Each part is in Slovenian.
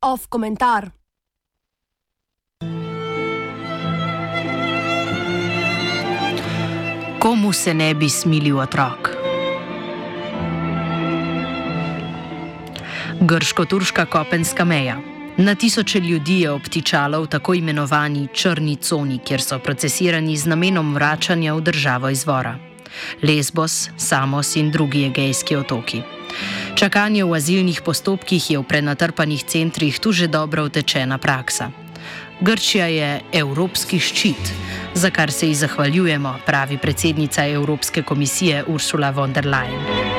Off komentar. Komu se ne bi smilil otrok? Grško-turška kopenska meja. Na tisoče ljudi je obtičalo v tako imenovani črni coni, kjer so procesirani z namenom vračanja v državo izvora. Lesbos, Samos in drugi egejski otoki. Čakanje v azilnih postopkih je v prenatrpanih centrih tu že dobro utečena praksa. Grčija je evropski ščit, za kar se ji zahvaljujemo, pravi predsednica Evropske komisije Ursula von der Leyen.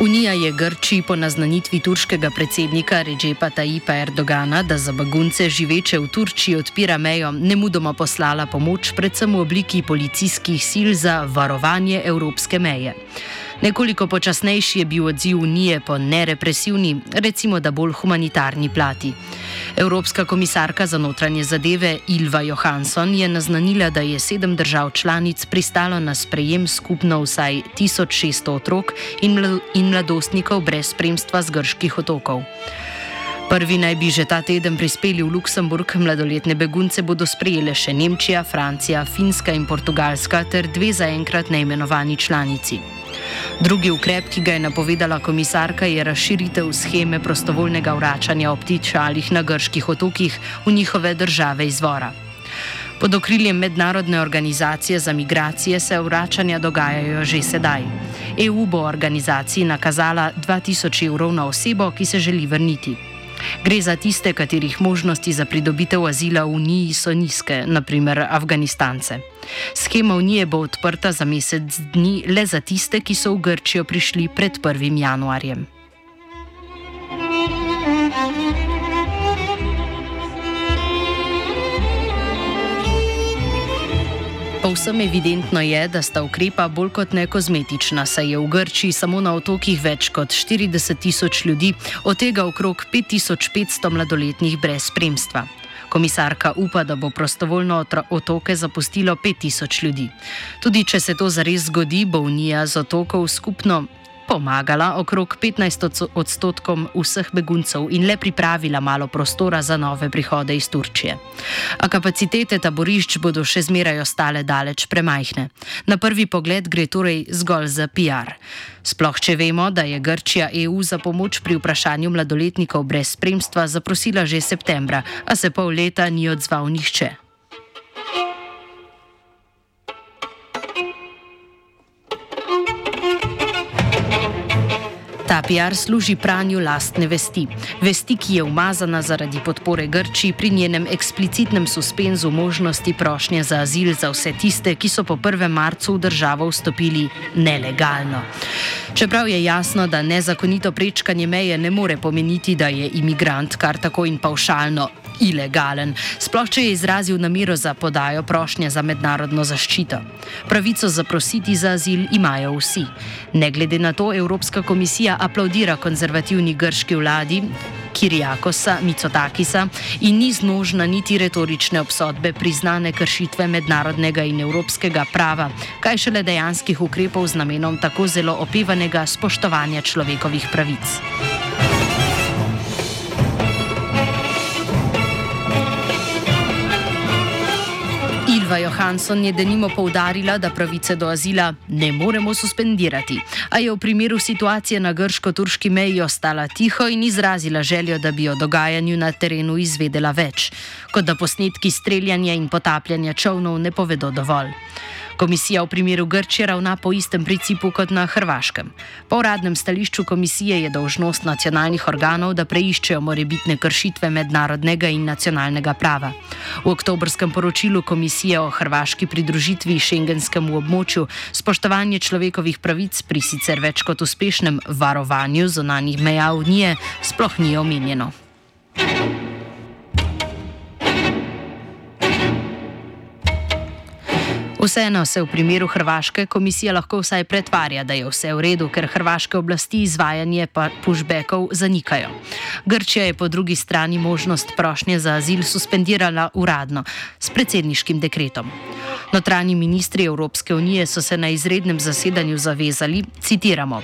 Unija je Grčiji po naznanitvi turškega predsednika Ređepa Tajipa Erdogana, da za begunce živeče v Turčiji odpira mejo, ne mudoma poslala pomoč, predvsem v obliki policijskih sil za varovanje evropske meje. Nekoliko počasnejši je bil odziv Unije po nerepresivni, recimo da bolj humanitarni plati. Evropska komisarka za notranje zadeve Ilva Johansson je naznanila, da je sedem držav članic pristalo na sprejem skupno vsaj 1600 otrok in mladostnikov brez spremstva z grških otokov. Prvi naj bi že ta teden prispeli v Luksemburg, mladoletne begunce bodo sprejele še Nemčija, Francija, Finska in Portugalska ter dve zaenkrat neimenovani članici. Drugi ukrep, ki ga je napovedala komisarka, je razširitev scheme prostovoljnega vračanja obtičalih na grških otokih v njihove države izvora. Pod okriljem mednarodne organizacije za migracije se vračanja dogajajo že sedaj. EU bo organizaciji nakazala 2000 evrov na osebo, ki se želi vrniti. Gre za tiste, katerih možnosti za pridobitev azila v Uniji so nizke, naprimer Afganistance. Schema Unije bo odprta za mesec dni le za tiste, ki so v Grčijo prišli pred 1. januarjem. Povsem evidentno je, da sta ukrepa bolj kot ne kozmetična, saj je v Grčiji samo na otokih več kot 40 tisoč ljudi, od tega okrog 5500 mladoletnih brez spremstva. Komisarka upa, da bo prostovoljno otoke zapustilo 5000 ljudi. Tudi če se to zares zgodi, bo Unija z otokov skupno pomagala okrog 15 odstotkom vseh beguncev in le pripravila malo prostora za nove prihode iz Turčije. A kapacitete taborišč bodo še zmeraj ostale daleč premajhne. Na prvi pogled gre torej zgolj za PR. Sploh če vemo, da je Grčija EU za pomoč pri vprašanju mladoletnikov brez spremstva zaprosila že septembra, a se pol leta ni odzval nihče. Ta PR služi pranju lastne vesti. Vesti, ki je umazana zaradi podpore Grčiji pri njenem eksplicitnem suspenzu možnosti prošnje za azil za vse tiste, ki so po 1. marcu v državo vstopili nelegalno. Čeprav je jasno, da nezakonito prečkanje meje ne more pomeniti, da je imigrant kar tako in paušalno ilegalen, sploh če je izrazil namero za podajo prošnje za mednarodno zaščito. Pravico zaprositi za azil imajo vsi. Ne glede na to, Evropska komisija aplaudira konzervativni grški vladi. Kirijakosa Micotakisa in ni znožna niti retorične obsodbe priznane kršitve mednarodnega in evropskega prava, kaj šele dejanskih ukrepov z namenom tako zelo opevanega spoštovanja človekovih pravic. Silva Johansson je denimo poudarila, da pravice do azila ne moremo suspendirati, a je v primeru situacije na grško-turški meji ostala tiho in izrazila željo, da bi o dogajanju na terenu izvedela več, kot da posnetki streljanja in potapljanja čovnov ne povedo dovolj. Komisija v primeru Grčije ravna po istem principu kot na Hrvaškem. Po uradnem stališču komisije je dolžnost nacionalnih organov, da preiščejo morebitne kršitve mednarodnega in nacionalnega prava. V oktobrskem poročilu komisije o hrvaški pridružitvi šengenskemu območju spoštovanje človekovih pravic pri sicer več kot uspešnem varovanju zonanih meja Unije sploh ni omenjeno. Vseeno se v primeru Hrvaške komisija lahko vsaj pretvarja, da je vse v redu, ker hrvaške oblasti izvajanje pushbackov zanikajo. Grčija je po drugi strani možnost prošnje za azil suspendirala uradno s predsedniškim dekretom. Notranji ministri Evropske unije so se na izrednem zasedanju zavezali, citiramo: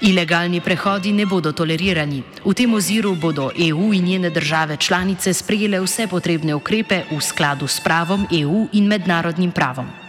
Ilegalni prehodi ne bodo tolerirani. V tem oziru bodo EU in njene države članice sprejele vse potrebne ukrepe v skladu s pravom EU in mednarodnim pravom.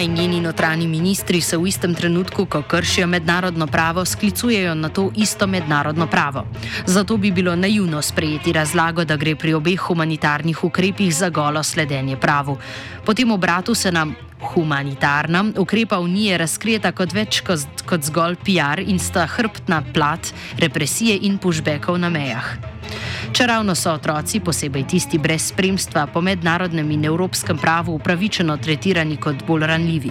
Unija in njeni notranji ministri se v istem trenutku, ko kršijo mednarodno pravo, sklicujejo na to isto mednarodno pravo. Zato bi bilo naivno sprejeti razlago, da gre pri obeh humanitarnih ukrepih za golo sledenje pravu. Po tem obratu se nam humanitarna ukrepa Unije razkrijeta kot več kot, kot zgolj PR in sta hrbtna plat represije in pushbackov na mejah. Če ravno so otroci, posebej tisti brez spremstva, po mednarodnem in evropskem pravu upravičeno tretirani kot bolj ranljivi.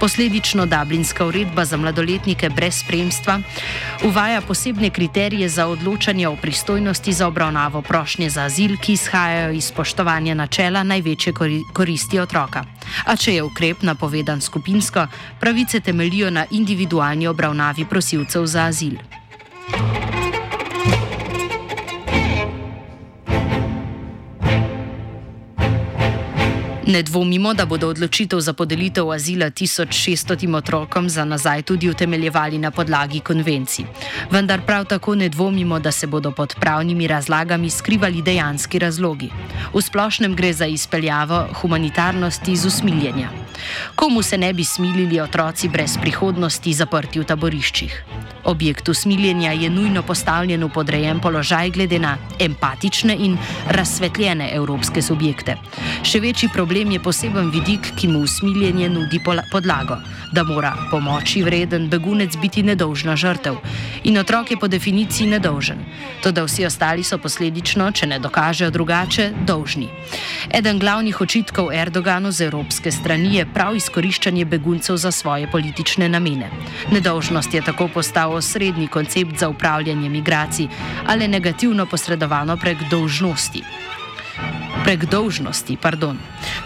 Posledično Dublinska uredba za mladoletnike brez spremstva uvaja posebne kriterije za odločanje o pristojnosti za obravnavo prošnje za azil, ki izhajajo iz spoštovanja načela največje koristi otroka. A če je ukrep napovedan skupinsko, pravice temelijo na individualni obravnavi prosilcev za azil. Ne dvomimo, da bodo odločitev za podelitev azila 1600 otrokom za nazaj tudi utemeljevali na podlagi konvencij. Vendar prav tako ne dvomimo, da se bodo pod pravnimi razlagami skrivali dejanski razlogi. V splošnem gre za izpeljavo humanitarnosti z usmiljenja. Komu se ne bi smilili otroci brez prihodnosti zaprti v taboriščih? Objekt usmiljenja je nujno postavljen v podrejen položaj glede na empatične in razsvetljene evropske subjekte. Še večji problem je poseben vidik, ki mu usmiljenje nudi podlago, da mora pomoči vreden begunec biti nedolžna žrtev. In otrok je po definiciji nedolžen. Toda vsi ostali so posledično, če ne dokažejo drugače, dolžni. Eden glavnih očitkov Erdoganu z evropske strani je prav izkoriščanje beguncev za svoje politične namene. Nedolžnost je tako postal osrednji koncept za upravljanje migracij, ali negativno posredovano prek dolžnosti. Prek dolžnosti, pardon,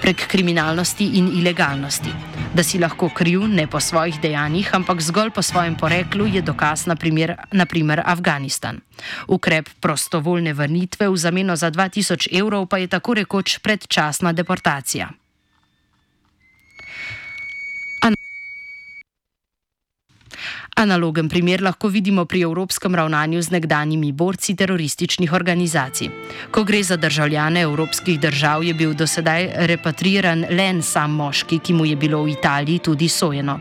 prek kriminalnosti in ilegalnosti. Da si lahko kriv ne po svojih dejanjih, ampak zgolj po svojem poreklu, je dokaz naprimer, naprimer Afganistan. Ukrep prostovoljne vrnitve v zameno za 2000 evrov pa je tako rekoč predčasna deportacija. Analogen primer lahko vidimo pri evropskem ravnanju z nekdanjimi borci terorističnih organizacij. Ko gre za državljane evropskih držav, je bil dosedaj repatriiran le en sam moški, ki mu je bilo v Italiji tudi sojeno.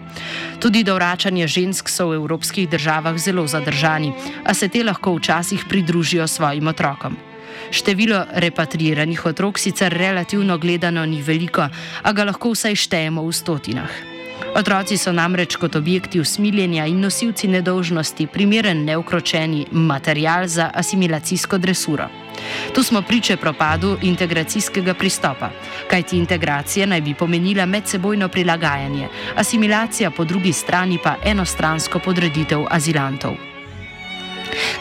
Tudi do vračanja žensk so v evropskih državah zelo zadržani, a se te lahko včasih pridružijo svojim otrokom. Število repatriiranih otrok sicer relativno gledano ni veliko, a ga lahko vsaj štejemo v stotinah. Otroci so namreč kot objekti usmiljenja in nosilci nedolžnosti primeren neukročeni material za asimilacijsko dresuro. Tu smo priče propadu integracijskega pristopa, kajti integracija naj bi pomenila medsebojno prilagajanje, asimilacija po drugi strani pa enostransko podreditev azilantov.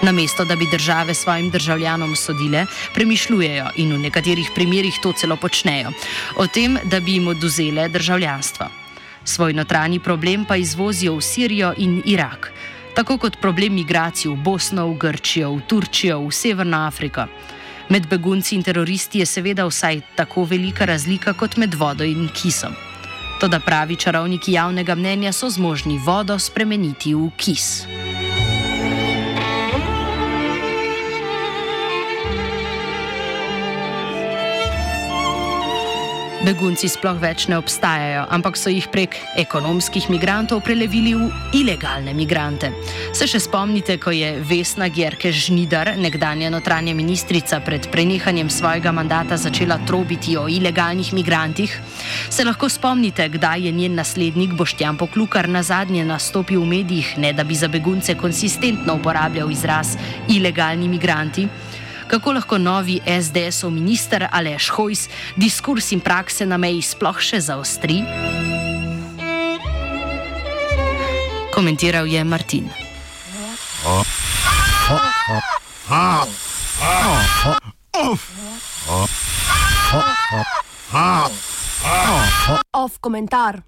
Namesto da bi države svojim državljanom sodile, premišljujejo in v nekaterih primerjih to celo počnejo, o tem, da bi jim oduzele državljanstvo. Svoj notranji problem pa izvozijo v Sirijo in Irak, tako kot problem migracij v Bosno, v Grčijo, v Turčijo, v Severno Afriko. Med begunci in teroristi je seveda vsaj tako velika razlika kot med vodo in kisom. Toda pravi čarovniki javnega mnenja so zmožni vodo spremeniti v kis. Begunci sploh več ne obstajajo, ampak so jih prek ekonomskih migrantov prelevili v ilegalne migrante. Se še spomnite, ko je Vesna Gerke Žnidar, nekdanja notranja ministrica, pred prenehanjem svojega mandata začela trobiti o ilegalnih migrantih? Se lahko spomnite, kdaj je njen naslednik Boštjan Poklukar na zadnje nastopil v medijih, ne da bi za begunce konsistentno uporabljal izraz ilegalni migranti? Kako lahko novi SDS-ov minister Aleš Hojs diskurs in prakse na meji sploh še zaostri? Komentiral je Martin. Off komentar.